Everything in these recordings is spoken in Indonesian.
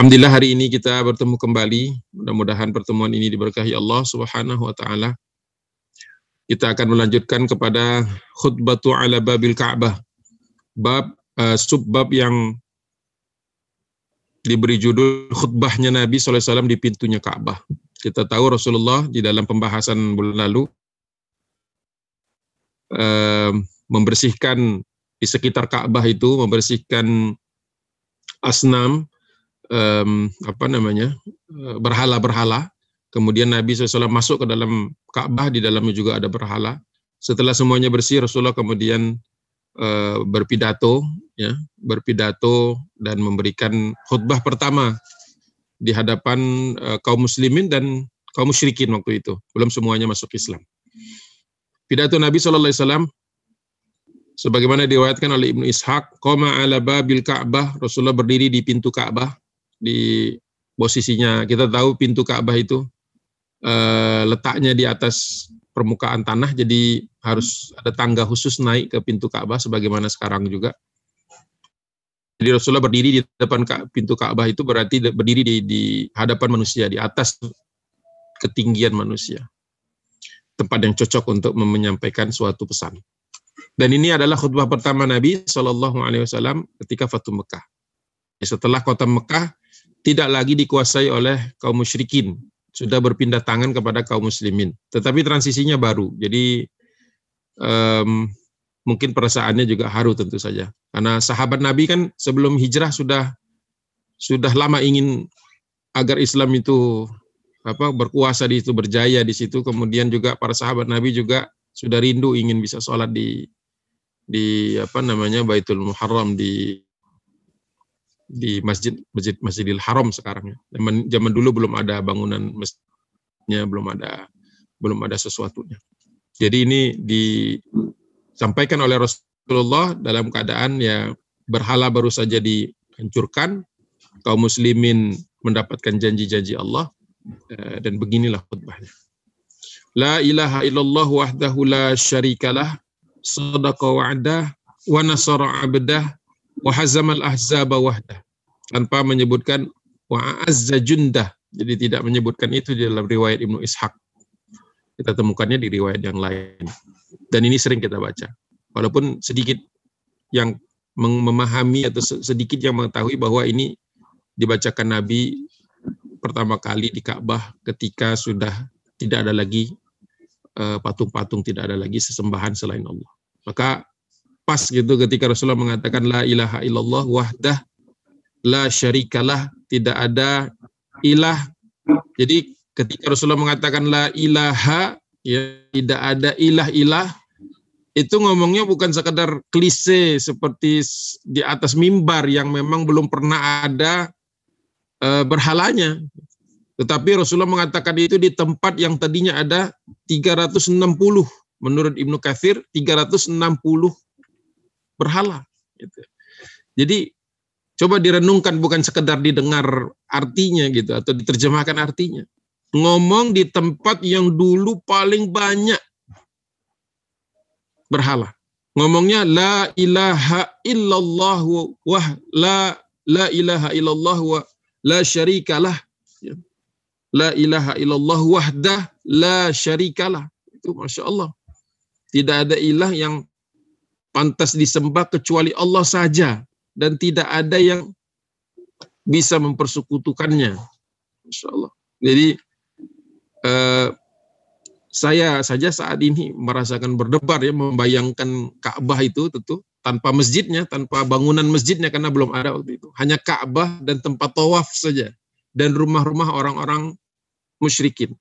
Alhamdulillah hari ini kita bertemu kembali. Mudah-mudahan pertemuan ini diberkahi Allah Subhanahu wa taala. Kita akan melanjutkan kepada khutbatu ala babil Ka'bah. Bab uh, subbab yang diberi judul khutbahnya Nabi SAW di pintunya Ka'bah. Kita tahu Rasulullah di dalam pembahasan bulan lalu uh, membersihkan di sekitar Ka'bah itu, membersihkan asnam, um, apa namanya eh, berhala-berhala. Kemudian Nabi SAW masuk ke dalam Ka'bah, di dalamnya juga ada berhala. Setelah semuanya bersih, Rasulullah kemudian uh, berpidato, ya, berpidato dan memberikan khutbah pertama di hadapan uh, kaum muslimin dan kaum musyrikin waktu itu. Belum semuanya masuk Islam. Pidato Nabi SAW sebagaimana diriwayatkan oleh Ibnu Ishaq, qama ala babil Ka'bah, Rasulullah berdiri di pintu Ka'bah di posisinya kita tahu pintu Ka'bah itu uh, letaknya di atas permukaan tanah jadi harus ada tangga khusus naik ke pintu Ka'bah sebagaimana sekarang juga. Jadi Rasulullah berdiri di depan pintu Ka'bah itu berarti berdiri di, di hadapan manusia di atas ketinggian manusia. Tempat yang cocok untuk menyampaikan suatu pesan. Dan ini adalah khutbah pertama Nabi Shallallahu Alaihi Wasallam ketika Fatu Mekah. Setelah kota Mekah tidak lagi dikuasai oleh kaum musyrikin, sudah berpindah tangan kepada kaum muslimin. Tetapi transisinya baru, jadi um, mungkin perasaannya juga haru tentu saja. Karena sahabat Nabi kan sebelum hijrah sudah sudah lama ingin agar Islam itu apa berkuasa di situ berjaya di situ. Kemudian juga para sahabat Nabi juga sudah rindu ingin bisa sholat di di apa namanya Baitul Muharram di di masjid masjid Masjidil Haram sekarang ya. Zaman, zaman dulu belum ada bangunan masjidnya, belum ada belum ada sesuatunya. Jadi ini disampaikan oleh Rasulullah dalam keadaan ya berhala baru saja dihancurkan, kaum muslimin mendapatkan janji-janji Allah eh, dan beginilah khutbahnya. La ilaha illallah wahdahu la syarikalah sadaqa wa'dah wa nasara 'abdah wa hazamal ahzaba wahdah tanpa menyebutkan wa azza jundah jadi tidak menyebutkan itu di dalam riwayat Ibnu Ishaq. Kita temukannya di riwayat yang lain. Dan ini sering kita baca. Walaupun sedikit yang memahami atau sedikit yang mengetahui bahwa ini dibacakan Nabi pertama kali di Ka'bah ketika sudah tidak ada lagi eh, patung-patung, tidak ada lagi sesembahan selain Allah. Maka pas gitu ketika Rasulullah mengatakan la ilaha illallah wahdah la syarikalah tidak ada ilah. Jadi ketika Rasulullah mengatakan la ilaha ya tidak ada ilah-ilah itu ngomongnya bukan sekadar klise seperti di atas mimbar yang memang belum pernah ada e, berhalanya. Tetapi Rasulullah mengatakan itu di tempat yang tadinya ada 360 menurut Ibnu Katsir 360 berhala. Gitu. Jadi coba direnungkan bukan sekedar didengar artinya gitu atau diterjemahkan artinya. Ngomong di tempat yang dulu paling banyak berhala. Ngomongnya la ilaha illallah wa la la ilaha illallah wa la syarikalah. La ilaha illallah wahdah la syarikalah. Itu Masya Allah. Tidak ada ilah yang pantas disembah kecuali Allah saja dan tidak ada yang bisa mempersekutukannya. Insya Allah. Jadi eh, saya saja saat ini merasakan berdebar ya membayangkan Ka'bah itu tentu tanpa masjidnya, tanpa bangunan masjidnya karena belum ada waktu itu. Hanya Ka'bah dan tempat tawaf saja dan rumah-rumah orang-orang musyrikin.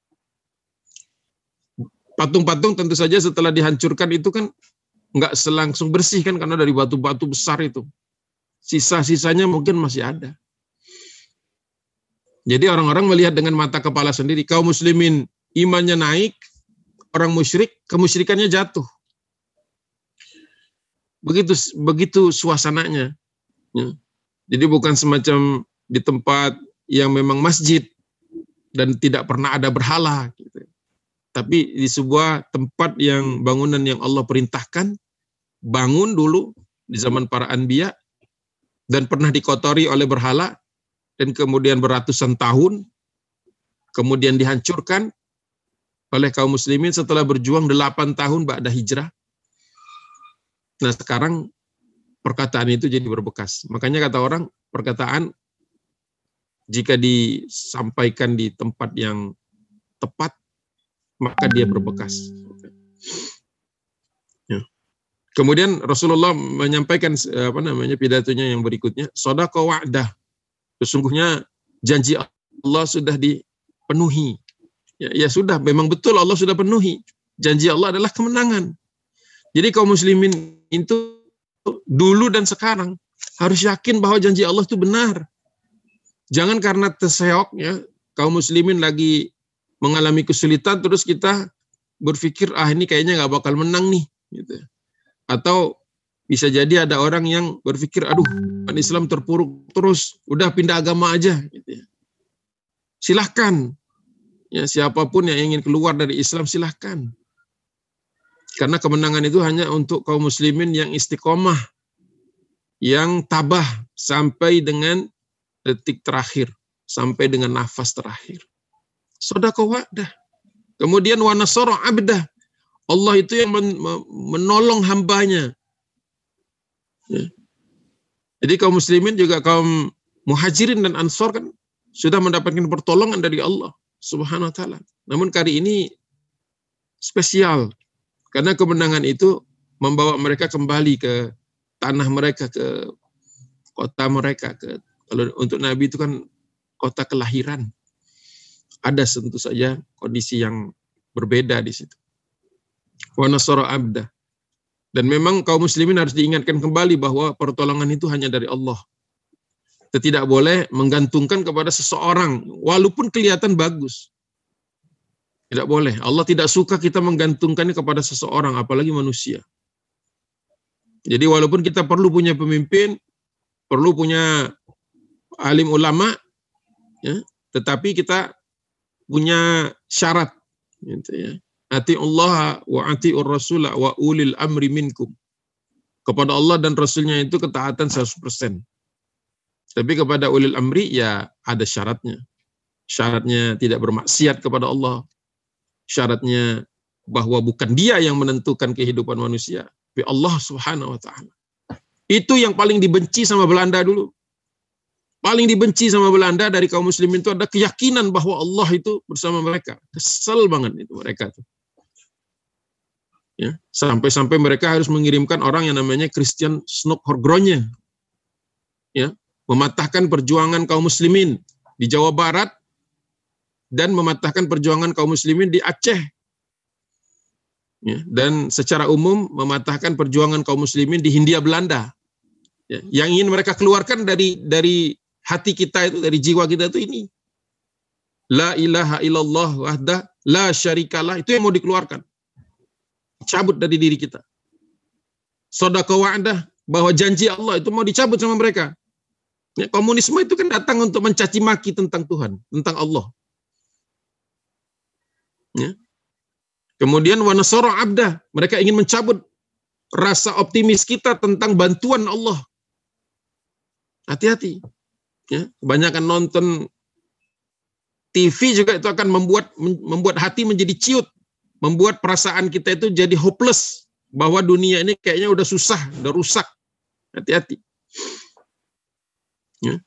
Patung-patung tentu saja setelah dihancurkan itu kan nggak selangsung bersih kan karena dari batu-batu besar itu. Sisa-sisanya mungkin masih ada. Jadi orang-orang melihat dengan mata kepala sendiri, kaum muslimin imannya naik, orang musyrik kemusyrikannya jatuh. Begitu begitu suasananya. Ya. Jadi bukan semacam di tempat yang memang masjid dan tidak pernah ada berhala. Gitu tapi di sebuah tempat yang bangunan yang Allah perintahkan bangun dulu di zaman para anbiya dan pernah dikotori oleh berhala dan kemudian beratusan tahun, kemudian dihancurkan oleh kaum muslimin setelah berjuang delapan tahun ba'da hijrah. Nah sekarang perkataan itu jadi berbekas. Makanya kata orang, perkataan jika disampaikan di tempat yang tepat, maka dia berbekas. Ya. Kemudian Rasulullah menyampaikan apa namanya pidatonya yang berikutnya, sodako wa'dah. Sesungguhnya janji Allah sudah dipenuhi. Ya, ya sudah, memang betul Allah sudah penuhi. Janji Allah adalah kemenangan. Jadi kaum muslimin itu dulu dan sekarang harus yakin bahwa janji Allah itu benar. Jangan karena terseok ya kaum muslimin lagi mengalami kesulitan terus kita berpikir ah ini kayaknya nggak bakal menang nih gitu. Atau bisa jadi ada orang yang berpikir aduh kan Islam terpuruk terus udah pindah agama aja gitu ya. Silahkan ya siapa pun yang ingin keluar dari Islam silahkan. Karena kemenangan itu hanya untuk kaum muslimin yang istiqomah, yang tabah sampai dengan detik terakhir, sampai dengan nafas terakhir. Sodako wadah. Kemudian wanasoro abdah. Allah itu yang menolong hambanya. Ya. Jadi kaum muslimin juga kaum muhajirin dan ansor kan sudah mendapatkan pertolongan dari Allah subhanahu wa ta'ala. Namun kali ini spesial. Karena kemenangan itu membawa mereka kembali ke tanah mereka, ke kota mereka, ke kalau untuk Nabi itu kan kota kelahiran. Ada tentu saja kondisi yang berbeda di situ. Wa nasara abda. Dan memang kaum muslimin harus diingatkan kembali bahwa pertolongan itu hanya dari Allah. Kita tidak boleh menggantungkan kepada seseorang walaupun kelihatan bagus. Tidak boleh. Allah tidak suka kita menggantungkannya kepada seseorang, apalagi manusia. Jadi walaupun kita perlu punya pemimpin, perlu punya alim ulama, ya, tetapi kita punya syarat, gitu ya. Ati Allah wa ati Rasul wa ulil amri minkum. Kepada Allah dan Rasulnya itu ketaatan 100%. Tapi kepada ulil amri ya ada syaratnya. Syaratnya tidak bermaksiat kepada Allah. Syaratnya bahwa bukan dia yang menentukan kehidupan manusia. Tapi Allah subhanahu wa ta'ala. Itu yang paling dibenci sama Belanda dulu paling dibenci sama Belanda dari kaum muslimin itu ada keyakinan bahwa Allah itu bersama mereka. Kesel banget itu mereka itu. Ya, sampai-sampai mereka harus mengirimkan orang yang namanya Christian Snok Horgronje. Ya, mematahkan perjuangan kaum muslimin di Jawa Barat dan mematahkan perjuangan kaum muslimin di Aceh. Ya, dan secara umum mematahkan perjuangan kaum muslimin di Hindia Belanda. Ya, yang ingin mereka keluarkan dari dari hati kita itu dari jiwa kita itu ini. La ilaha illallah wahda la syarikalah itu yang mau dikeluarkan. Cabut dari diri kita. Sodaka wa'dah bahwa janji Allah itu mau dicabut sama mereka. Ya, komunisme itu kan datang untuk mencaci maki tentang Tuhan, tentang Allah. Ya. Kemudian wanasoro abdah, mereka ingin mencabut rasa optimis kita tentang bantuan Allah. Hati-hati. Ya, kebanyakan nonton TV juga itu akan membuat membuat hati menjadi ciut, membuat perasaan kita itu jadi hopeless bahwa dunia ini kayaknya udah susah, udah rusak. Hati-hati. Ya.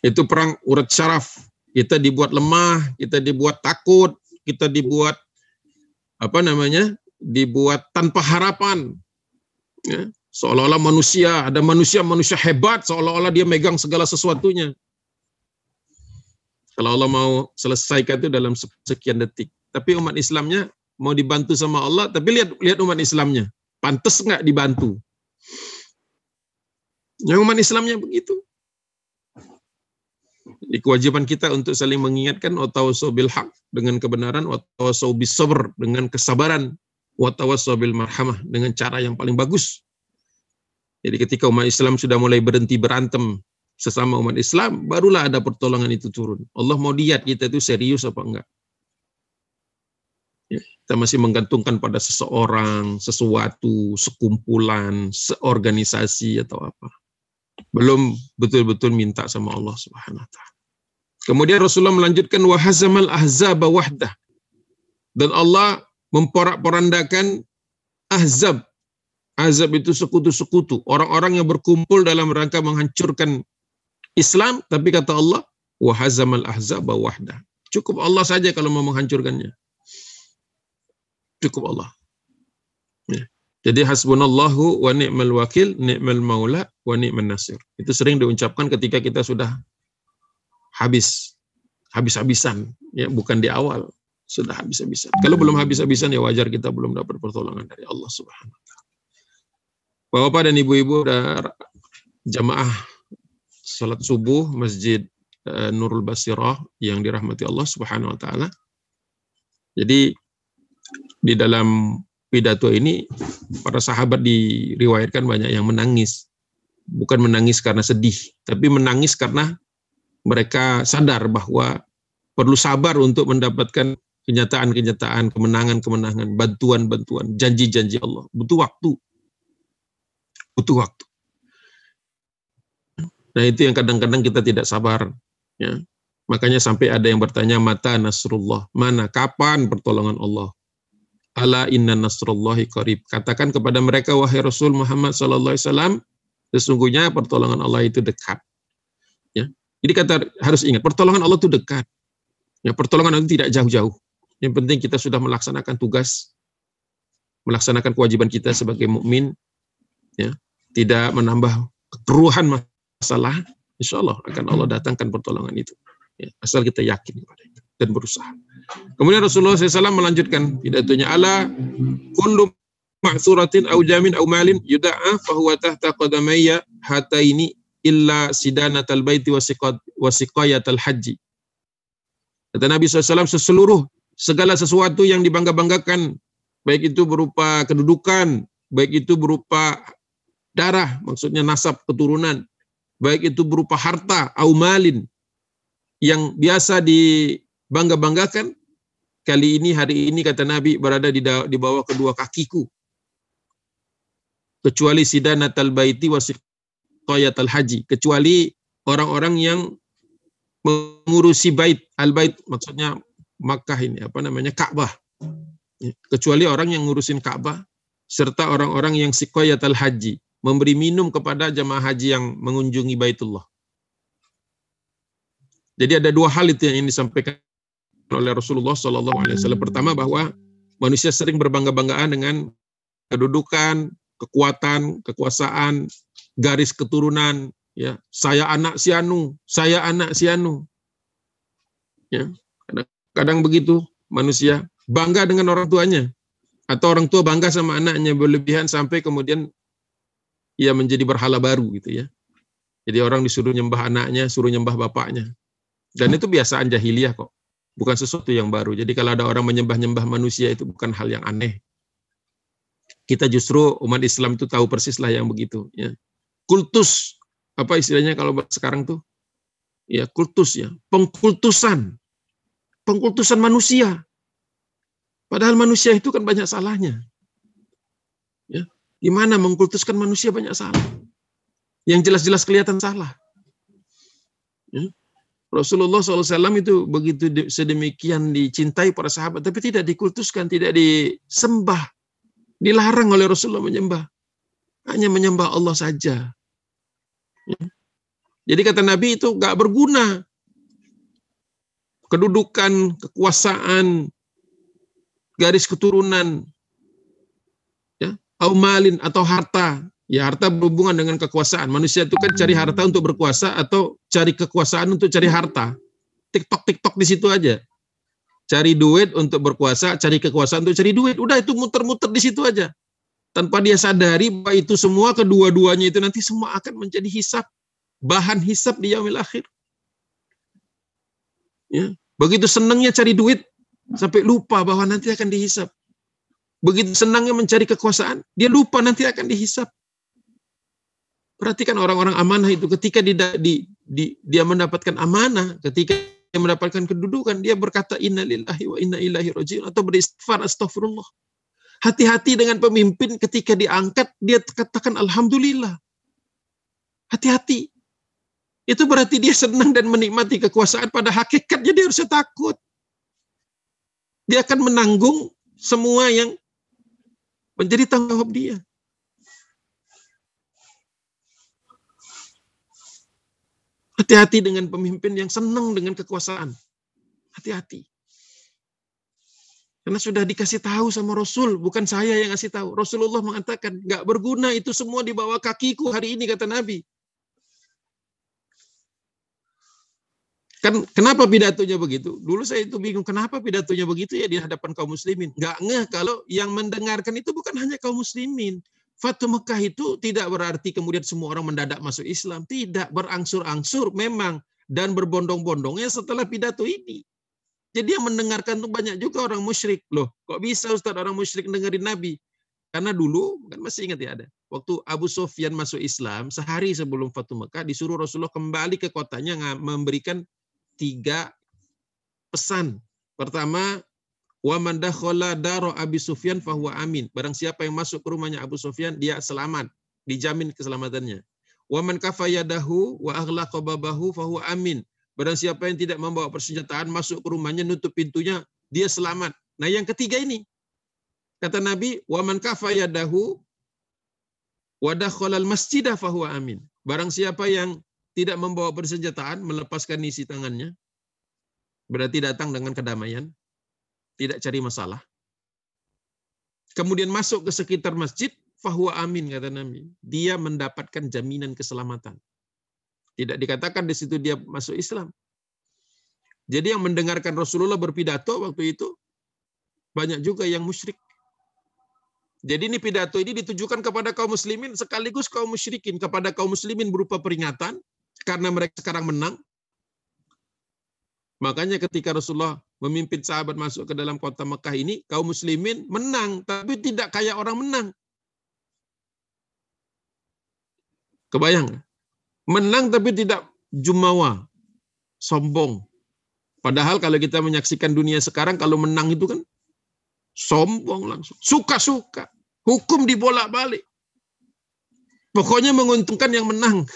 Itu perang urat syaraf. Kita dibuat lemah, kita dibuat takut, kita dibuat apa namanya? dibuat tanpa harapan. Ya. Seolah-olah manusia, ada manusia manusia hebat, seolah-olah dia megang segala sesuatunya. Kalau Allah mau selesaikan itu dalam sekian detik. Tapi umat Islamnya mau dibantu sama Allah, tapi lihat lihat umat Islamnya. Pantas nggak dibantu? Yang umat Islamnya begitu. Di kewajiban kita untuk saling mengingatkan watawasau bil haq dengan kebenaran, watawasau bis sabr dengan kesabaran, watawasau bil marhamah dengan cara yang paling bagus. Jadi ketika umat Islam sudah mulai berhenti berantem sesama umat Islam, barulah ada pertolongan itu turun. Allah mau lihat kita itu serius apa enggak. Ya, kita masih menggantungkan pada seseorang, sesuatu, sekumpulan, seorganisasi atau apa. Belum betul-betul minta sama Allah Subhanahu wa taala. Kemudian Rasulullah melanjutkan wahazamal ahzab wahdah. Dan Allah memporak-porandakan ahzab. Ahzab itu sekutu-sekutu, orang-orang yang berkumpul dalam rangka menghancurkan Islam, tapi kata Allah, wahazamal ahzab wahdah. Cukup Allah saja kalau mau menghancurkannya. Cukup Allah. Ya. Jadi hasbunallahu wa ni'mal wakil, ni'mal maula wa ni'man nasir. Itu sering diucapkan ketika kita sudah habis habis-habisan ya bukan di awal sudah habis-habisan. Kalau belum habis-habisan ya wajar kita belum dapat pertolongan dari Allah Subhanahu wa taala. Bapak dan ibu-ibu jamaah salat subuh Masjid uh, Nurul Basirah yang dirahmati Allah Subhanahu wa taala. Jadi di dalam pidato ini para sahabat diriwayatkan banyak yang menangis. Bukan menangis karena sedih, tapi menangis karena mereka sadar bahwa perlu sabar untuk mendapatkan kenyataan-kenyataan, kemenangan-kemenangan, bantuan-bantuan, janji-janji Allah. Butuh waktu. Butuh waktu. Nah itu yang kadang-kadang kita tidak sabar. Ya. Makanya sampai ada yang bertanya, mata Nasrullah, mana, kapan pertolongan Allah? Ala inna nasrullahi qarib. Katakan kepada mereka, wahai Rasul Muhammad SAW, sesungguhnya pertolongan Allah itu dekat. Jadi kata harus ingat, pertolongan Allah itu dekat. Ya, pertolongan Allah tidak jauh-jauh. Yang penting kita sudah melaksanakan tugas, melaksanakan kewajiban kita sebagai mukmin, ya, tidak menambah keruhan masalah, insya Allah akan Allah datangkan pertolongan itu. Ya, asal kita yakin kepada itu dan berusaha. Kemudian Rasulullah SAW melanjutkan pidatonya ala kullu ma'suratin au jamin au malin yuda'a fahuwa tahta qadamayya hataini illa sidanatal baiti wasiqayatal haji. Kata Nabi SAW, seseluruh segala sesuatu yang dibangga-banggakan, baik itu berupa kedudukan, baik itu berupa darah, maksudnya nasab keturunan, baik itu berupa harta, aumalin, yang biasa dibangga-banggakan, kali ini, hari ini, kata Nabi, berada di, di bawah kedua kakiku. Kecuali sidanatal baiti wasiq al haji. Kecuali orang-orang yang mengurusi bait al-bait maksudnya Makkah ini apa namanya Ka'bah. Kecuali orang yang ngurusin Ka'bah serta orang-orang yang al haji memberi minum kepada jamaah haji yang mengunjungi Baitullah. Jadi ada dua hal itu yang ingin disampaikan oleh Rasulullah Shallallahu Alaihi Wasallam. Pertama bahwa manusia sering berbangga-banggaan dengan kedudukan, kekuatan, kekuasaan, garis keturunan, ya saya anak si Anu, saya anak si Anu. Ya, kadang, kadang begitu manusia bangga dengan orang tuanya atau orang tua bangga sama anaknya berlebihan sampai kemudian ia menjadi berhala baru gitu ya. Jadi orang disuruh nyembah anaknya, suruh nyembah bapaknya. Dan itu biasaan jahiliyah kok. Bukan sesuatu yang baru. Jadi kalau ada orang menyembah-nyembah manusia itu bukan hal yang aneh. Kita justru umat Islam itu tahu persis lah yang begitu. Ya kultus apa istilahnya kalau sekarang tuh ya kultus ya pengkultusan pengkultusan manusia padahal manusia itu kan banyak salahnya ya gimana mengkultuskan manusia banyak salah yang jelas-jelas kelihatan salah ya. Rasulullah SAW itu begitu sedemikian dicintai para sahabat, tapi tidak dikultuskan, tidak disembah, dilarang oleh Rasulullah menyembah. Hanya menyembah Allah saja. Jadi kata Nabi itu gak berguna. Kedudukan, kekuasaan, garis keturunan, ya, aumalin atau harta. Ya harta berhubungan dengan kekuasaan. Manusia itu kan cari harta untuk berkuasa atau cari kekuasaan untuk cari harta. TikTok TikTok di situ aja. Cari duit untuk berkuasa, cari kekuasaan untuk cari duit. Udah itu muter-muter di situ aja tanpa dia sadari bahwa itu semua kedua-duanya itu nanti semua akan menjadi hisap bahan hisap di yaumil akhir. Ya, begitu senangnya cari duit sampai lupa bahwa nanti akan dihisap. Begitu senangnya mencari kekuasaan, dia lupa nanti akan dihisap. Perhatikan orang-orang amanah itu ketika di, di, di, dia mendapatkan amanah, ketika dia mendapatkan kedudukan, dia berkata innalillahi wa inna ilaihi rajiun atau beristighfar astagfirullah. Hati-hati dengan pemimpin ketika diangkat, dia katakan Alhamdulillah. Hati-hati. itu berarti dia senang dan menikmati kekuasaan pada hakikatnya dia harusnya takut. Dia akan menanggung semua yang menjadi tanggung jawab dia. Hati-hati dengan pemimpin yang senang dengan kekuasaan. Hati-hati. Karena sudah dikasih tahu sama Rasul, bukan saya yang ngasih tahu. Rasulullah mengatakan, nggak berguna itu semua di bawah kakiku hari ini, kata Nabi. Kan kenapa pidatonya begitu? Dulu saya itu bingung, kenapa pidatonya begitu ya di hadapan kaum muslimin? Nggak ngeh kalau yang mendengarkan itu bukan hanya kaum muslimin. Fatu Mekah itu tidak berarti kemudian semua orang mendadak masuk Islam. Tidak, berangsur-angsur memang. Dan berbondong-bondongnya setelah pidato ini. Jadi yang mendengarkan itu banyak juga orang musyrik. Loh, kok bisa Ustaz orang musyrik dengerin Nabi? Karena dulu, kan masih ingat ya ada. Waktu Abu Sofyan masuk Islam, sehari sebelum Fatu Mekah, disuruh Rasulullah kembali ke kotanya memberikan tiga pesan. Pertama, wa man dakhala daro Abi Sufyan fahuwa amin. Barang siapa yang masuk ke rumahnya Abu Sufyan, dia selamat, dijamin keselamatannya. Wa man kafayadahu wa aghlaqa babahu fahuwa amin. Barang siapa yang tidak membawa persenjataan masuk ke rumahnya nutup pintunya, dia selamat. Nah, yang ketiga ini kata Nabi, "Wa man kafa yadahu wa dakhalal masjidah fahuwa amin." Barang siapa yang tidak membawa persenjataan, melepaskan isi tangannya, berarti datang dengan kedamaian, tidak cari masalah. Kemudian masuk ke sekitar masjid, fahuwa amin kata Nabi. Dia mendapatkan jaminan keselamatan. Tidak dikatakan di situ dia masuk Islam. Jadi yang mendengarkan Rasulullah berpidato waktu itu banyak juga yang musyrik. Jadi ini pidato ini ditujukan kepada kaum muslimin sekaligus kaum musyrikin. Kepada kaum muslimin berupa peringatan karena mereka sekarang menang. Makanya ketika Rasulullah memimpin sahabat masuk ke dalam kota Mekah ini, kaum muslimin menang, tapi tidak kayak orang menang. Kebayang? Menang tapi tidak jumawa, sombong. Padahal kalau kita menyaksikan dunia sekarang, kalau menang itu kan sombong langsung. Suka-suka. Hukum dibolak-balik. Pokoknya menguntungkan yang menang.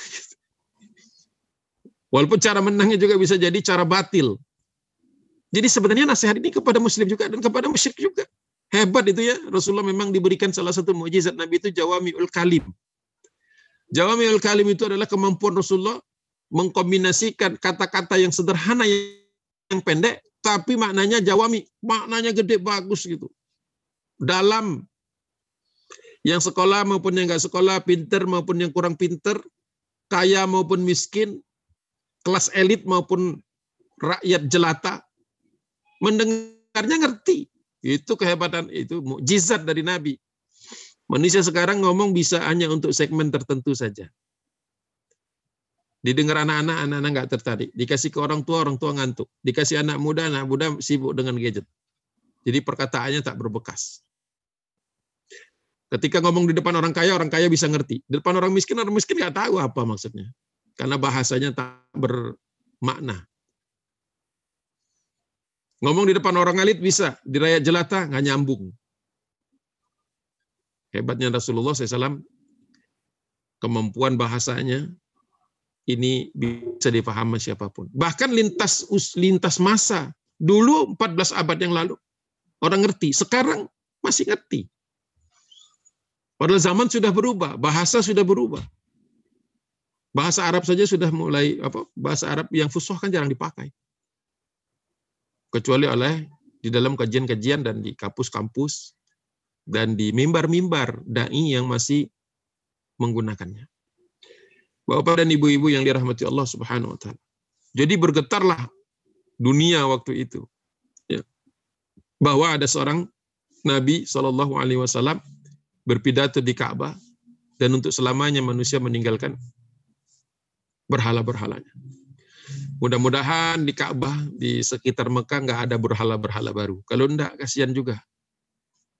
Walaupun cara menangnya juga bisa jadi cara batil. Jadi sebenarnya nasihat ini kepada muslim juga dan kepada musyrik juga. Hebat itu ya. Rasulullah memang diberikan salah satu mujizat Nabi itu jawami'ul kalim. Jawami'ul kalim itu adalah kemampuan Rasulullah mengkombinasikan kata-kata yang sederhana yang pendek, tapi maknanya jawami, maknanya gede bagus gitu. Dalam yang sekolah maupun yang nggak sekolah, pinter maupun yang kurang pinter, kaya maupun miskin, kelas elit maupun rakyat jelata, mendengarnya ngerti. Itu kehebatan, itu mukjizat dari Nabi. Manusia sekarang ngomong bisa hanya untuk segmen tertentu saja. Didengar anak-anak, anak-anak nggak tertarik. Dikasih ke orang tua, orang tua ngantuk. Dikasih anak muda, anak muda sibuk dengan gadget. Jadi perkataannya tak berbekas. Ketika ngomong di depan orang kaya, orang kaya bisa ngerti. Di depan orang miskin, orang miskin nggak tahu apa maksudnya. Karena bahasanya tak bermakna. Ngomong di depan orang elit bisa, di rakyat jelata nggak nyambung. Hebatnya Rasulullah SAW, kemampuan bahasanya ini bisa dipahami siapa pun. Bahkan lintas lintas masa. Dulu 14 abad yang lalu orang ngerti, sekarang masih ngerti. Padahal zaman sudah berubah, bahasa sudah berubah. Bahasa Arab saja sudah mulai apa? Bahasa Arab yang fusoh kan jarang dipakai. Kecuali oleh di dalam kajian-kajian dan di kampus-kampus dan di mimbar-mimbar dai yang masih menggunakannya. Bapak dan ibu-ibu yang dirahmati Allah Subhanahu wa taala. Jadi bergetarlah dunia waktu itu. Ya. Bahwa ada seorang Nabi Shallallahu alaihi wasallam berpidato di Ka'bah dan untuk selamanya manusia meninggalkan berhala-berhalanya. Mudah-mudahan di Ka'bah di sekitar Mekah nggak ada berhala-berhala baru. Kalau enggak kasihan juga.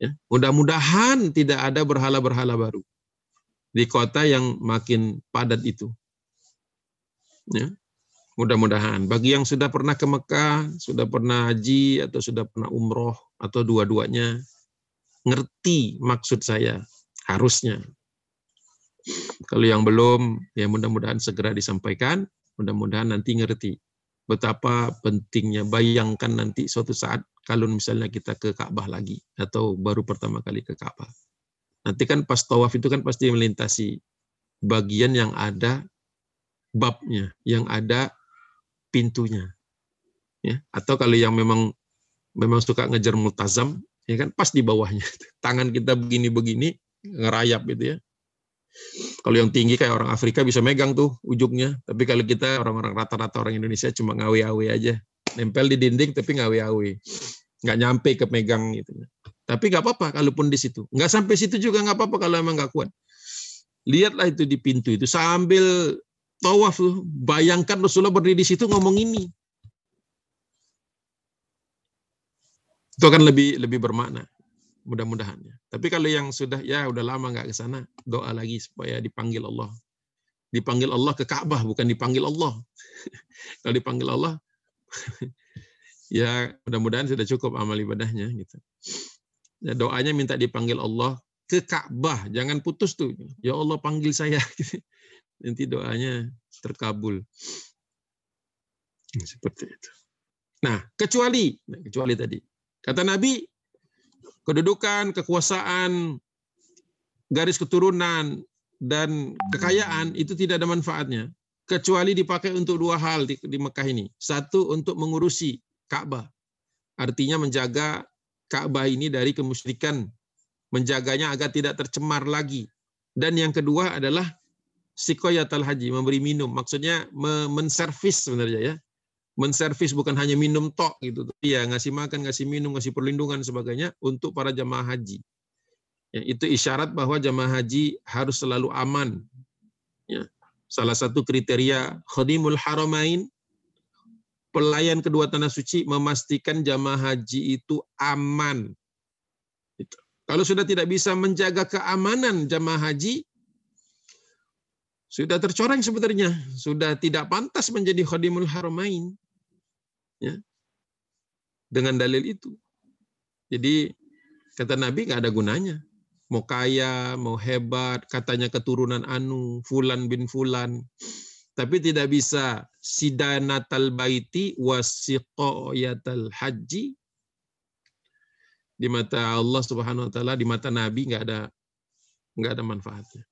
Ya, mudah-mudahan tidak ada berhala-berhala baru di kota yang makin padat itu. Ya, mudah-mudahan. Bagi yang sudah pernah ke Mekah, sudah pernah haji atau sudah pernah umroh atau dua-duanya, ngerti maksud saya harusnya. Kalau yang belum, ya mudah-mudahan segera disampaikan Mudah-mudahan nanti ngerti betapa pentingnya. Bayangkan nanti suatu saat kalau misalnya kita ke Ka'bah lagi atau baru pertama kali ke Ka'bah. Nanti kan pas tawaf itu kan pasti melintasi bagian yang ada babnya, yang ada pintunya. Ya, atau kalau yang memang memang suka ngejar multazam, ya kan pas di bawahnya. Tangan kita begini-begini ngerayap gitu ya. Kalau yang tinggi kayak orang Afrika bisa megang tuh ujungnya, tapi kalau kita orang-orang rata-rata orang Indonesia cuma ngawe-awe aja, nempel di dinding tapi ngawe-awe, nggak nyampe ke megang gitu. Tapi nggak apa-apa kalaupun di situ, nggak sampai situ juga nggak apa-apa kalau emang nggak kuat. Lihatlah itu di pintu itu sambil tawaf tuh, bayangkan Rasulullah berdiri di situ ngomong ini. Itu akan lebih lebih bermakna mudah-mudahan ya. Tapi kalau yang sudah ya udah lama nggak ke sana, doa lagi supaya dipanggil Allah. Dipanggil Allah ke Ka'bah bukan dipanggil Allah. kalau dipanggil Allah ya mudah-mudahan sudah cukup amal ibadahnya gitu. Ya, doanya minta dipanggil Allah ke Ka'bah, jangan putus tuh. Ya Allah panggil saya. Nanti doanya terkabul. Seperti itu. Nah, kecuali, nah, kecuali tadi. Kata Nabi, kedudukan, kekuasaan, garis keturunan, dan kekayaan itu tidak ada manfaatnya kecuali dipakai untuk dua hal di, di Mekah ini. Satu untuk mengurusi Ka'bah. Artinya menjaga Ka'bah ini dari kemusyrikan, menjaganya agar tidak tercemar lagi. Dan yang kedua adalah sikoyatal haji, memberi minum. Maksudnya menservis sebenarnya ya menservis bukan hanya minum tok gitu, ya ngasih makan, ngasih minum, ngasih perlindungan sebagainya untuk para jamaah haji. Ya, itu isyarat bahwa jamaah haji harus selalu aman. Ya. Salah satu kriteria khadimul haramain, pelayan kedua tanah suci memastikan jamaah haji itu aman. Itu. Kalau sudah tidak bisa menjaga keamanan jamaah haji, sudah tercoreng sebenarnya, sudah tidak pantas menjadi khadimul haramain ya. Dengan dalil itu. Jadi kata Nabi nggak ada gunanya. Mau kaya mau hebat katanya keturunan anu fulan bin fulan. Tapi tidak bisa. Sidanatal baiti wasiqayatal haji. Di mata Allah Subhanahu wa taala di mata Nabi nggak ada nggak ada manfaatnya.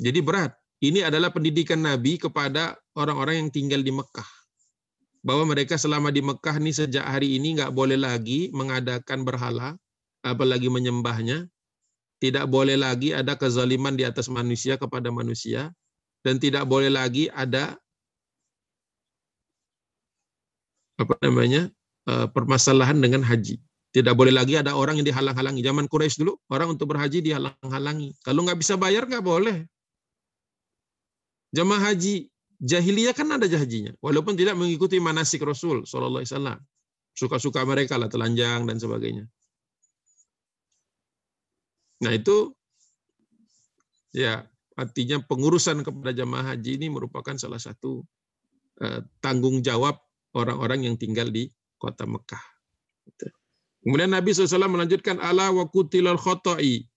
Jadi berat. Ini adalah pendidikan Nabi kepada orang-orang yang tinggal di Mekah bahwa mereka selama di Mekah nih sejak hari ini nggak boleh lagi mengadakan berhala, apalagi menyembahnya. Tidak boleh lagi ada kezaliman di atas manusia kepada manusia, dan tidak boleh lagi ada apa namanya eh, permasalahan dengan haji. Tidak boleh lagi ada orang yang dihalang-halangi. Zaman Quraisy dulu, orang untuk berhaji dihalang-halangi. Kalau nggak bisa bayar, nggak boleh. Jamaah haji jahiliyah kan ada hajinya, walaupun tidak mengikuti manasik Rasul Shallallahu Alaihi Wasallam. Suka-suka mereka lah telanjang dan sebagainya. Nah itu ya artinya pengurusan kepada jamaah haji ini merupakan salah satu eh, tanggung jawab orang-orang yang tinggal di kota Mekah. Kemudian Nabi SAW melanjutkan ala wa kutilal khoto'i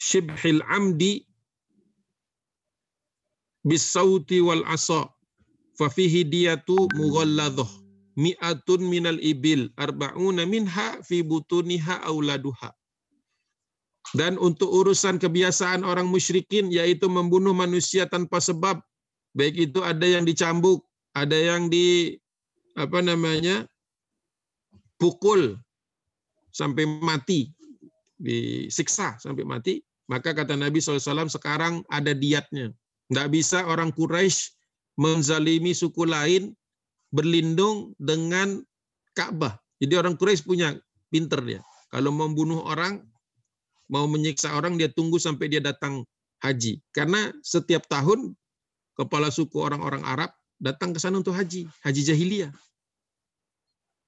shibhil amdi bisauti wal asa fa fihi diyatu mughalladhah mi'atun minal ibil arba'una minha fi butuniha auladuha. Dan untuk urusan kebiasaan orang musyrikin yaitu membunuh manusia tanpa sebab baik itu ada yang dicambuk ada yang di apa namanya pukul sampai mati disiksa sampai mati maka kata Nabi SAW sekarang ada diatnya Nggak bisa orang Quraisy menzalimi suku lain berlindung dengan Ka'bah. Jadi orang Quraisy punya pinter dia. Kalau membunuh orang, mau menyiksa orang, dia tunggu sampai dia datang haji. Karena setiap tahun kepala suku orang-orang Arab datang ke sana untuk haji, haji jahiliyah.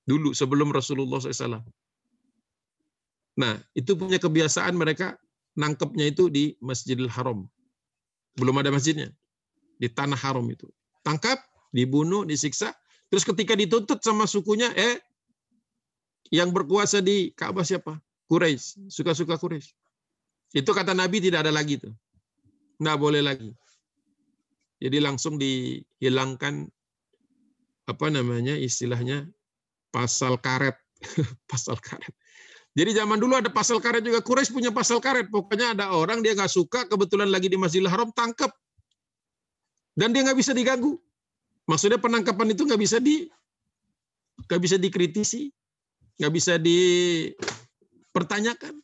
Dulu sebelum Rasulullah SAW. Nah, itu punya kebiasaan mereka nangkepnya itu di Masjidil Haram. Belum ada masjidnya. Di tanah haram itu. Tangkap, dibunuh, disiksa. Terus ketika dituntut sama sukunya, eh, yang berkuasa di Ka'bah siapa? Quraisy, suka-suka Quraisy. Itu kata Nabi tidak ada lagi tuh. Nggak boleh lagi. Jadi langsung dihilangkan apa namanya istilahnya pasal karet, pasal karet. Jadi zaman dulu ada pasal karet juga. Quraisy punya pasal karet. Pokoknya ada orang dia nggak suka, kebetulan lagi di Masjidil Haram, tangkap. Dan dia nggak bisa diganggu. Maksudnya penangkapan itu nggak bisa di nggak bisa dikritisi, nggak bisa dipertanyakan.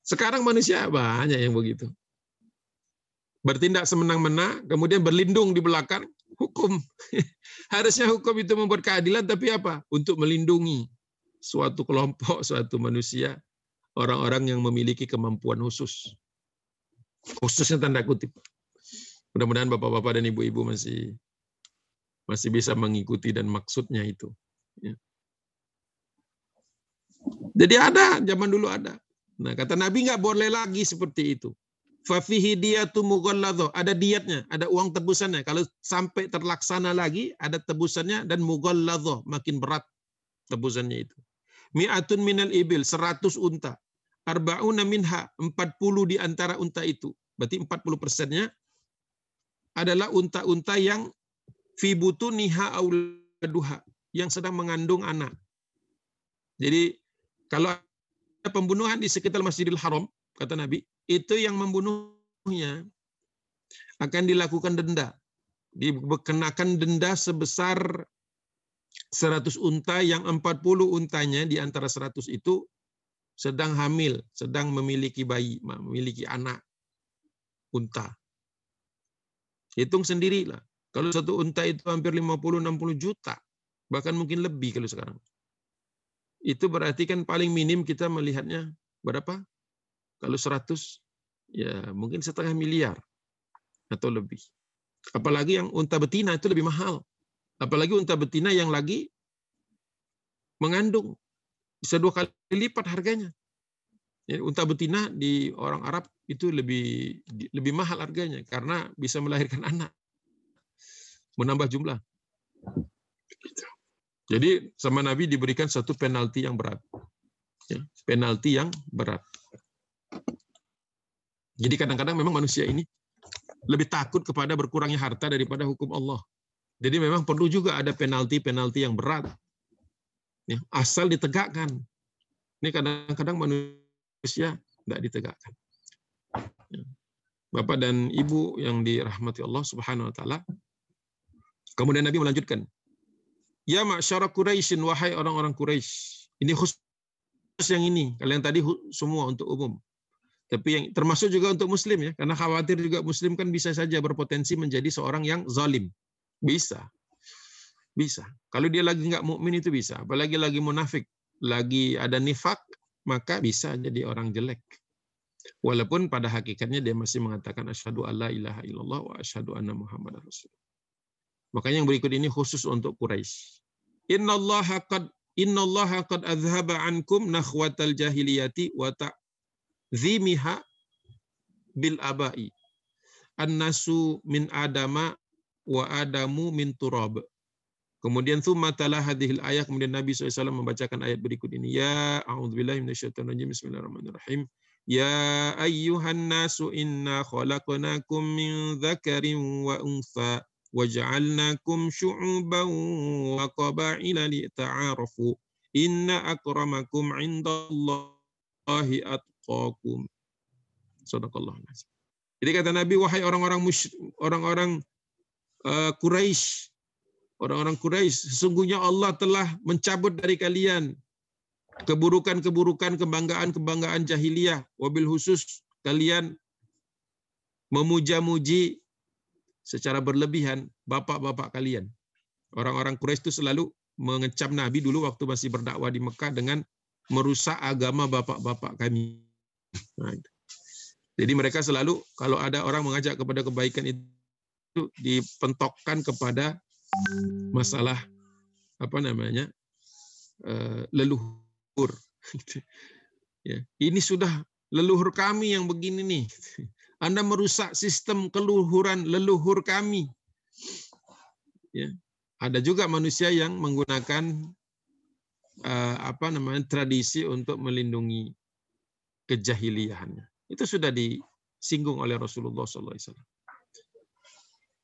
Sekarang manusia banyak yang begitu. Bertindak semenang-mena, kemudian berlindung di belakang hukum. Harusnya hukum itu membuat keadilan, tapi apa? Untuk melindungi suatu kelompok, suatu manusia, orang-orang yang memiliki kemampuan khusus. Khususnya tanda kutip. Mudah-mudahan bapak-bapak dan ibu-ibu masih masih bisa mengikuti dan maksudnya itu. Ya. Jadi ada, zaman dulu ada. Nah, kata Nabi nggak boleh lagi seperti itu. Fafihi diyatu mughalladho. Ada dietnya, ada uang tebusannya. Kalau sampai terlaksana lagi, ada tebusannya dan mughalladho. Makin berat tebusannya itu mi'atun minal ibil, 100 unta. Arba'una minha, 40 di antara unta itu. Berarti 40 persennya adalah unta-unta yang fibutu niha auladuha, yang sedang mengandung anak. Jadi kalau ada pembunuhan di sekitar Masjidil Haram, kata Nabi, itu yang membunuhnya akan dilakukan denda. Dikenakan denda sebesar 100 unta yang 40 untanya di antara 100 itu sedang hamil, sedang memiliki bayi, memiliki anak unta. Hitung sendirilah. Kalau satu unta itu hampir 50-60 juta, bahkan mungkin lebih kalau sekarang. Itu berarti kan paling minim kita melihatnya berapa? Kalau 100, ya mungkin setengah miliar atau lebih. Apalagi yang unta betina itu lebih mahal. Apalagi unta betina yang lagi mengandung. Bisa dua kali lipat harganya. Ya, unta betina di orang Arab itu lebih lebih mahal harganya karena bisa melahirkan anak. Menambah jumlah. Jadi sama Nabi diberikan satu penalti yang berat. Ya, penalti yang berat. Jadi kadang-kadang memang manusia ini lebih takut kepada berkurangnya harta daripada hukum Allah. Jadi memang perlu juga ada penalti-penalti yang berat. Ya, asal ditegakkan. Ini kadang-kadang manusia tidak ditegakkan. Ya. Bapak dan Ibu yang dirahmati Allah Subhanahu wa taala. Kemudian Nabi melanjutkan, "Ya ma'syara Quraisyin wahai orang-orang Quraisy." Ini khusus yang ini. Kalian tadi semua untuk umum. Tapi yang termasuk juga untuk muslim ya, karena khawatir juga muslim kan bisa saja berpotensi menjadi seorang yang zalim. Bisa. Bisa. Kalau dia lagi nggak mukmin itu bisa. Apalagi lagi munafik, lagi ada nifak, maka bisa jadi orang jelek. Walaupun pada hakikatnya dia masih mengatakan asyhadu alla ilaha illallah wa asyhadu anna muhammadar rasul. Makanya yang berikut ini khusus untuk Quraisy. Innallaha qad innallaha qad azhaba ankum nakhwatal jahiliyati wa ta'zimiha bil abai. An-nasu min adama wa adamu min turab. Kemudian thumma tala hadhil ayat kemudian Nabi SAW membacakan ayat berikut ini. Ya a'udzubillahi minasyaitonir Bismillahirrahmanirrahim. Ya ayyuhan nasu inna khalaqnakum min dzakarin wa untha waja'alnakum syu'uban wa qaba'ila lita'arafu. Inna akramakum 'indallahi atqakum. Sadaqallahu Jadi kata Nabi, wahai orang-orang orang-orang uh, Quraisy, orang-orang Quraisy, sesungguhnya Allah telah mencabut dari kalian keburukan-keburukan, kebanggaan-kebanggaan jahiliyah. Wabil khusus kalian memuja-muji secara berlebihan bapak-bapak kalian. Orang-orang Quraisy itu selalu mengecam Nabi dulu waktu masih berdakwah di Mekah dengan merusak agama bapak-bapak kami. Nah, Jadi mereka selalu kalau ada orang mengajak kepada kebaikan itu dipentokkan kepada masalah apa namanya uh, leluhur. ya. Ini sudah leluhur kami yang begini nih. Anda merusak sistem keluhuran leluhur kami. Ya. Ada juga manusia yang menggunakan uh, apa namanya tradisi untuk melindungi kejahiliahannya. Itu sudah disinggung oleh Rasulullah SAW.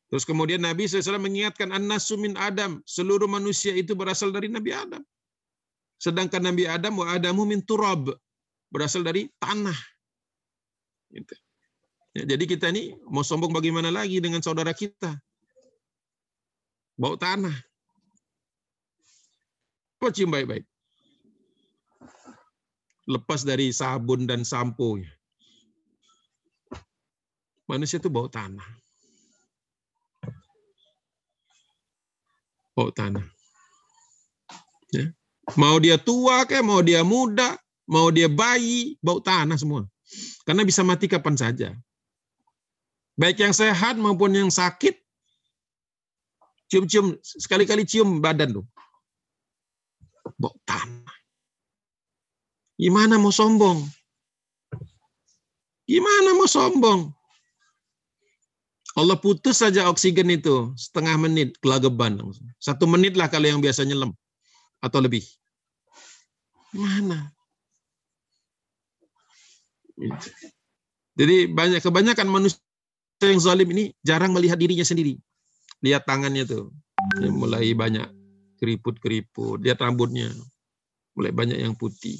Terus kemudian Nabi SAW mengingatkan an-nasu min Adam, seluruh manusia itu berasal dari Nabi Adam. Sedangkan Nabi Adam wa Adamu min turab, berasal dari tanah. Gitu. Ya, jadi kita ini mau sombong bagaimana lagi dengan saudara kita? Bau tanah. Kok cium baik-baik? Lepas dari sabun dan sampo. Manusia itu bau tanah. Bau tanah. Ya. Mau dia tua kayak, mau dia muda, mau dia bayi, bau tanah semua. Karena bisa mati kapan saja. Baik yang sehat maupun yang sakit, cium-cium, sekali-kali cium badan tuh. Bau tanah. Gimana mau sombong? Gimana mau sombong? Allah putus saja oksigen itu setengah menit kelageban Satu menit lah kalau yang biasanya lem atau lebih. Mana? Jadi banyak kebanyakan manusia yang zalim ini jarang melihat dirinya sendiri. Lihat tangannya tuh, yang mulai banyak keriput-keriput. Lihat rambutnya, mulai banyak yang putih.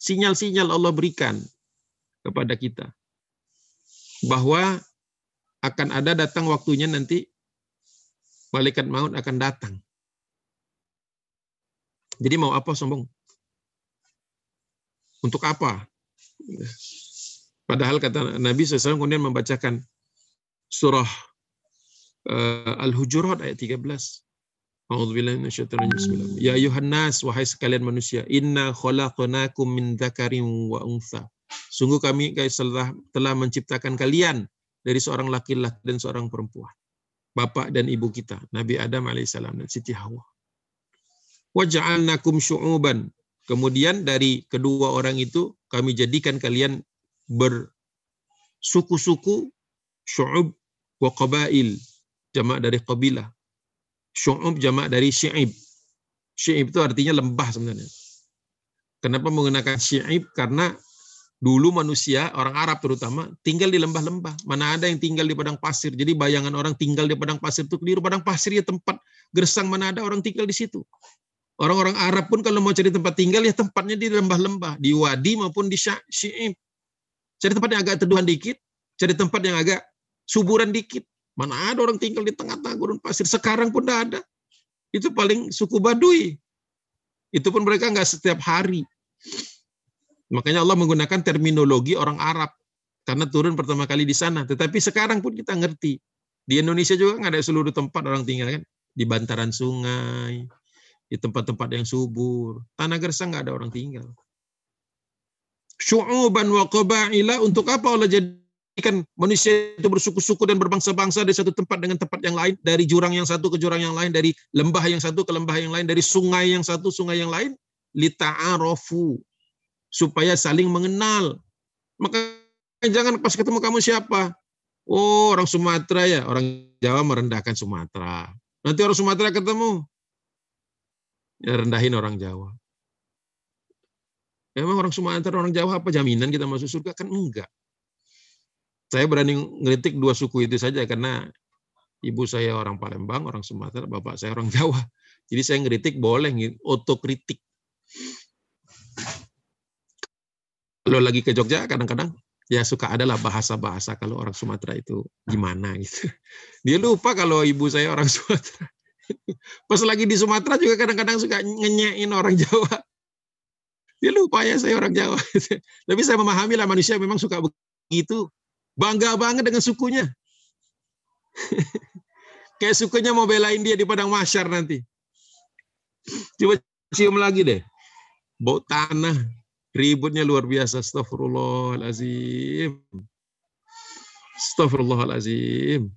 Sinyal-sinyal Allah berikan kepada kita bahwa akan ada datang waktunya nanti malaikat maut akan datang. Jadi mau apa sombong? Untuk apa? Padahal kata Nabi SAW kemudian membacakan surah uh, Al-Hujurat ayat 13. Ya ayuhan nas wahai sekalian manusia, inna khalaqnakum min dzakarin wa untha. Sungguh kami telah, telah menciptakan kalian dari seorang laki-laki dan seorang perempuan. Bapak dan ibu kita, Nabi Adam alaihissalam dan Siti Hawa. Waja'alnakum syu'uban. Kemudian dari kedua orang itu kami jadikan kalian bersuku-suku syu'ub wa qabail. Jamak dari qabilah. Syu'ub jamak dari syi'ib. Syi'ib itu artinya lembah sebenarnya. Kenapa menggunakan syi'ib? Karena Dulu manusia, orang Arab terutama, tinggal di lembah-lembah. Mana ada yang tinggal di padang pasir. Jadi bayangan orang tinggal di padang pasir itu keliru. Padang pasir ya tempat gersang mana ada orang tinggal di situ. Orang-orang Arab pun kalau mau cari tempat tinggal ya tempatnya di lembah-lembah, di wadi maupun di syi'ib. Cari tempat yang agak teduhan dikit, cari tempat yang agak suburan dikit. Mana ada orang tinggal di tengah-tengah gurun pasir. Sekarang pun tidak ada. Itu paling suku Baduy. Itu pun mereka nggak setiap hari. Makanya Allah menggunakan terminologi orang Arab karena turun pertama kali di sana. Tetapi sekarang pun kita ngerti. Di Indonesia juga nggak ada seluruh tempat orang tinggal kan. Di bantaran sungai, di tempat-tempat yang subur. Tanah gersang nggak ada orang tinggal. Syu'uban wa qaba'ila untuk apa Allah jadikan manusia itu bersuku-suku dan berbangsa-bangsa dari satu tempat dengan tempat yang lain, dari jurang yang satu ke jurang yang lain, dari lembah yang satu ke lembah yang lain, dari sungai yang satu sungai yang lain, lita'arofu supaya saling mengenal. Maka jangan pas ketemu kamu siapa? Oh, orang Sumatera ya, orang Jawa merendahkan Sumatera. Nanti orang Sumatera ketemu, ya rendahin orang Jawa. Emang orang Sumatera, orang Jawa apa jaminan kita masuk surga? Kan enggak. Saya berani ngeritik dua suku itu saja karena ibu saya orang Palembang, orang Sumatera, bapak saya orang Jawa. Jadi saya ngeritik boleh, otokritik. Kalau lagi ke Jogja kadang-kadang ya suka adalah bahasa-bahasa kalau orang Sumatera itu gimana gitu. Dia lupa kalau ibu saya orang Sumatera. Pas lagi di Sumatera juga kadang-kadang suka ngenyain orang Jawa. Dia lupa ya saya orang Jawa. Tapi saya memahami lah manusia memang suka begitu. Bangga banget dengan sukunya. Kayak sukunya mau belain dia di padang masyar nanti. Coba cium lagi deh. Bau tanah. Ributnya luar biasa. Astagfirullahalazim. Astagfirullahalazim.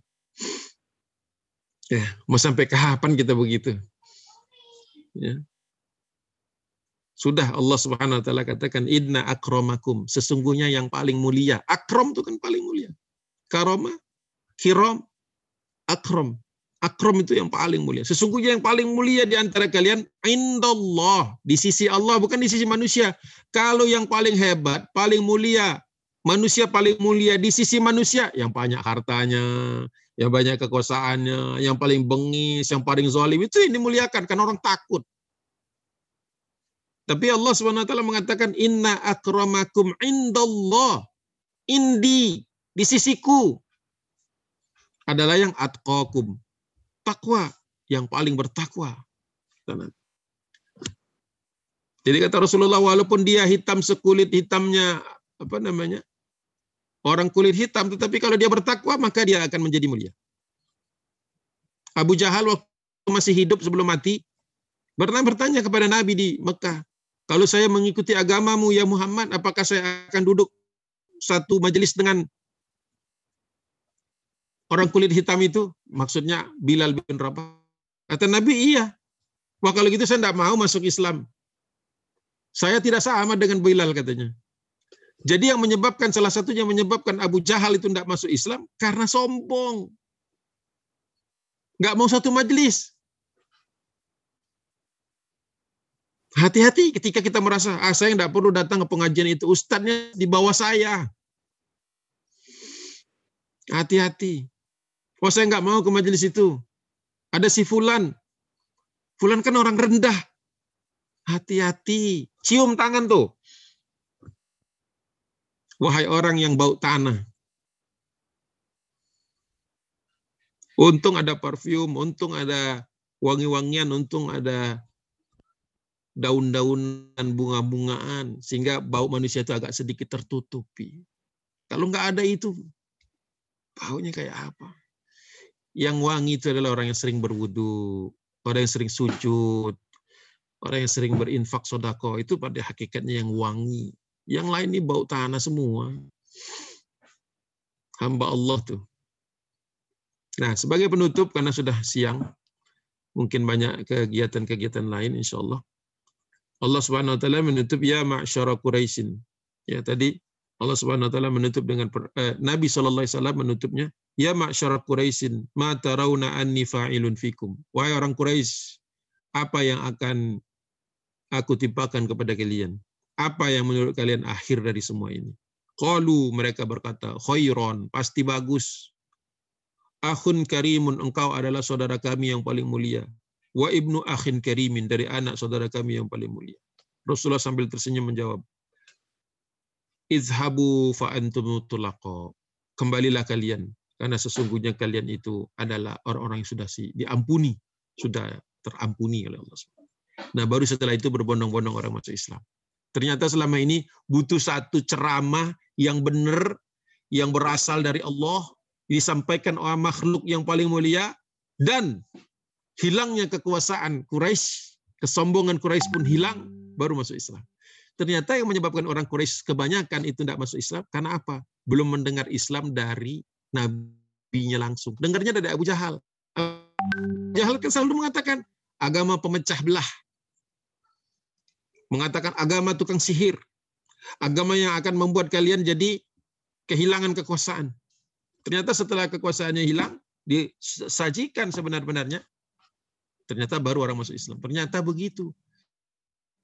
Ya, mau sampai kapan kita begitu? Ya. Sudah Allah Subhanahu wa taala katakan inna akramakum, sesungguhnya yang paling mulia. Akram itu kan paling mulia. Karoma, kiram, akram. Akram itu yang paling mulia. Sesungguhnya yang paling mulia di antara kalian indallah, di sisi Allah bukan di sisi manusia. Kalau yang paling hebat, paling mulia, manusia paling mulia di sisi manusia yang banyak hartanya, yang banyak kekuasaannya, yang paling bengis, yang paling zalim itu yang dimuliakan karena orang takut. Tapi Allah SWT mengatakan inna akramakum indallah indi di sisiku adalah yang atqakum takwa yang paling bertakwa. Jadi kata Rasulullah walaupun dia hitam sekulit hitamnya apa namanya orang kulit hitam, tetapi kalau dia bertakwa maka dia akan menjadi mulia. Abu Jahal waktu masih hidup sebelum mati pernah bertanya kepada Nabi di Mekah, kalau saya mengikuti agamamu ya Muhammad, apakah saya akan duduk satu majelis dengan orang kulit hitam itu? Maksudnya Bilal bin Rabah. Kata Nabi, iya. Wah kalau gitu saya tidak mau masuk Islam. Saya tidak sama dengan Bilal katanya. Jadi yang menyebabkan salah satunya menyebabkan Abu Jahal itu tidak masuk Islam karena sombong. Nggak mau satu majelis. Hati-hati ketika kita merasa, ah saya tidak perlu datang ke pengajian itu, ustadznya di bawah saya. Hati-hati. Oh saya nggak mau ke majelis itu. Ada si Fulan. Fulan kan orang rendah. Hati-hati. Cium tangan tuh. Wahai orang yang bau tanah. Untung ada parfum, untung ada wangi-wangian, untung ada daun-daunan bunga-bungaan sehingga bau manusia itu agak sedikit tertutupi. Kalau nggak ada itu, baunya kayak apa? Yang wangi itu adalah orang yang sering berwudu, orang yang sering sujud, orang yang sering berinfak sodako itu pada hakikatnya yang wangi. Yang lain ini bau tanah semua. Hamba Allah tuh. Nah, sebagai penutup karena sudah siang, mungkin banyak kegiatan-kegiatan lain insya Allah. Allah Subhanahu wa taala menutup ya ma'syara Quraisyin. Ya tadi Allah Subhanahu wa taala menutup dengan eh, Nabi sallallahu alaihi wasallam menutupnya ya ma'syara Quraisyin ma tarawna anni fa'ilun fikum. Wahai orang Quraisy, apa yang akan aku timpakan kepada kalian? Apa yang menurut kalian akhir dari semua ini? Qalu mereka berkata, khairon, pasti bagus. Akhun karimun, engkau adalah saudara kami yang paling mulia wa ibnu akhin karimin dari anak saudara kami yang paling mulia. Rasulullah sambil tersenyum menjawab, Izhabu fa antum tulaqa. Kembalilah kalian karena sesungguhnya kalian itu adalah orang-orang yang sudah si diampuni, sudah terampuni oleh Allah. Nah, baru setelah itu berbondong-bondong orang masuk Islam. Ternyata selama ini butuh satu ceramah yang benar, yang berasal dari Allah, disampaikan oleh makhluk yang paling mulia, dan hilangnya kekuasaan Quraisy, kesombongan Quraisy pun hilang, baru masuk Islam. Ternyata yang menyebabkan orang Quraisy kebanyakan itu tidak masuk Islam karena apa? Belum mendengar Islam dari nabinya langsung. Dengarnya dari Abu Jahal. Abu Jahal kan selalu mengatakan agama pemecah belah. Mengatakan agama tukang sihir. Agama yang akan membuat kalian jadi kehilangan kekuasaan. Ternyata setelah kekuasaannya hilang, disajikan sebenar-benarnya Ternyata baru orang masuk Islam. Ternyata begitu.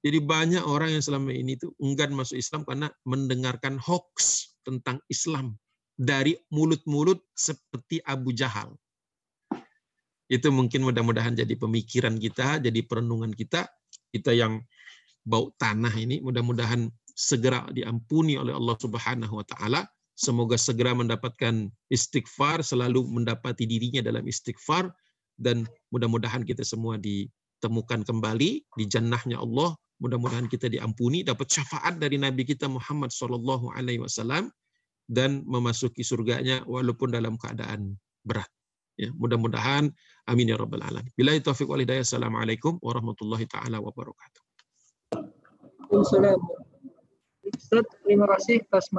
Jadi banyak orang yang selama ini tuh enggan masuk Islam karena mendengarkan hoax tentang Islam dari mulut-mulut seperti Abu Jahal. Itu mungkin mudah-mudahan jadi pemikiran kita, jadi perenungan kita, kita yang bau tanah ini mudah-mudahan segera diampuni oleh Allah Subhanahu wa taala. Semoga segera mendapatkan istighfar, selalu mendapati dirinya dalam istighfar dan mudah-mudahan kita semua ditemukan kembali di jannahnya Allah. Mudah-mudahan kita diampuni, dapat syafaat dari Nabi kita Muhammad Sallallahu Alaihi Wasallam dan memasuki surganya walaupun dalam keadaan berat. Ya, mudah-mudahan amin ya rabbal alamin. Bila taufik wal hidayah. Assalamualaikum warahmatullahi taala wabarakatuh. Ustaz, terima kasih atas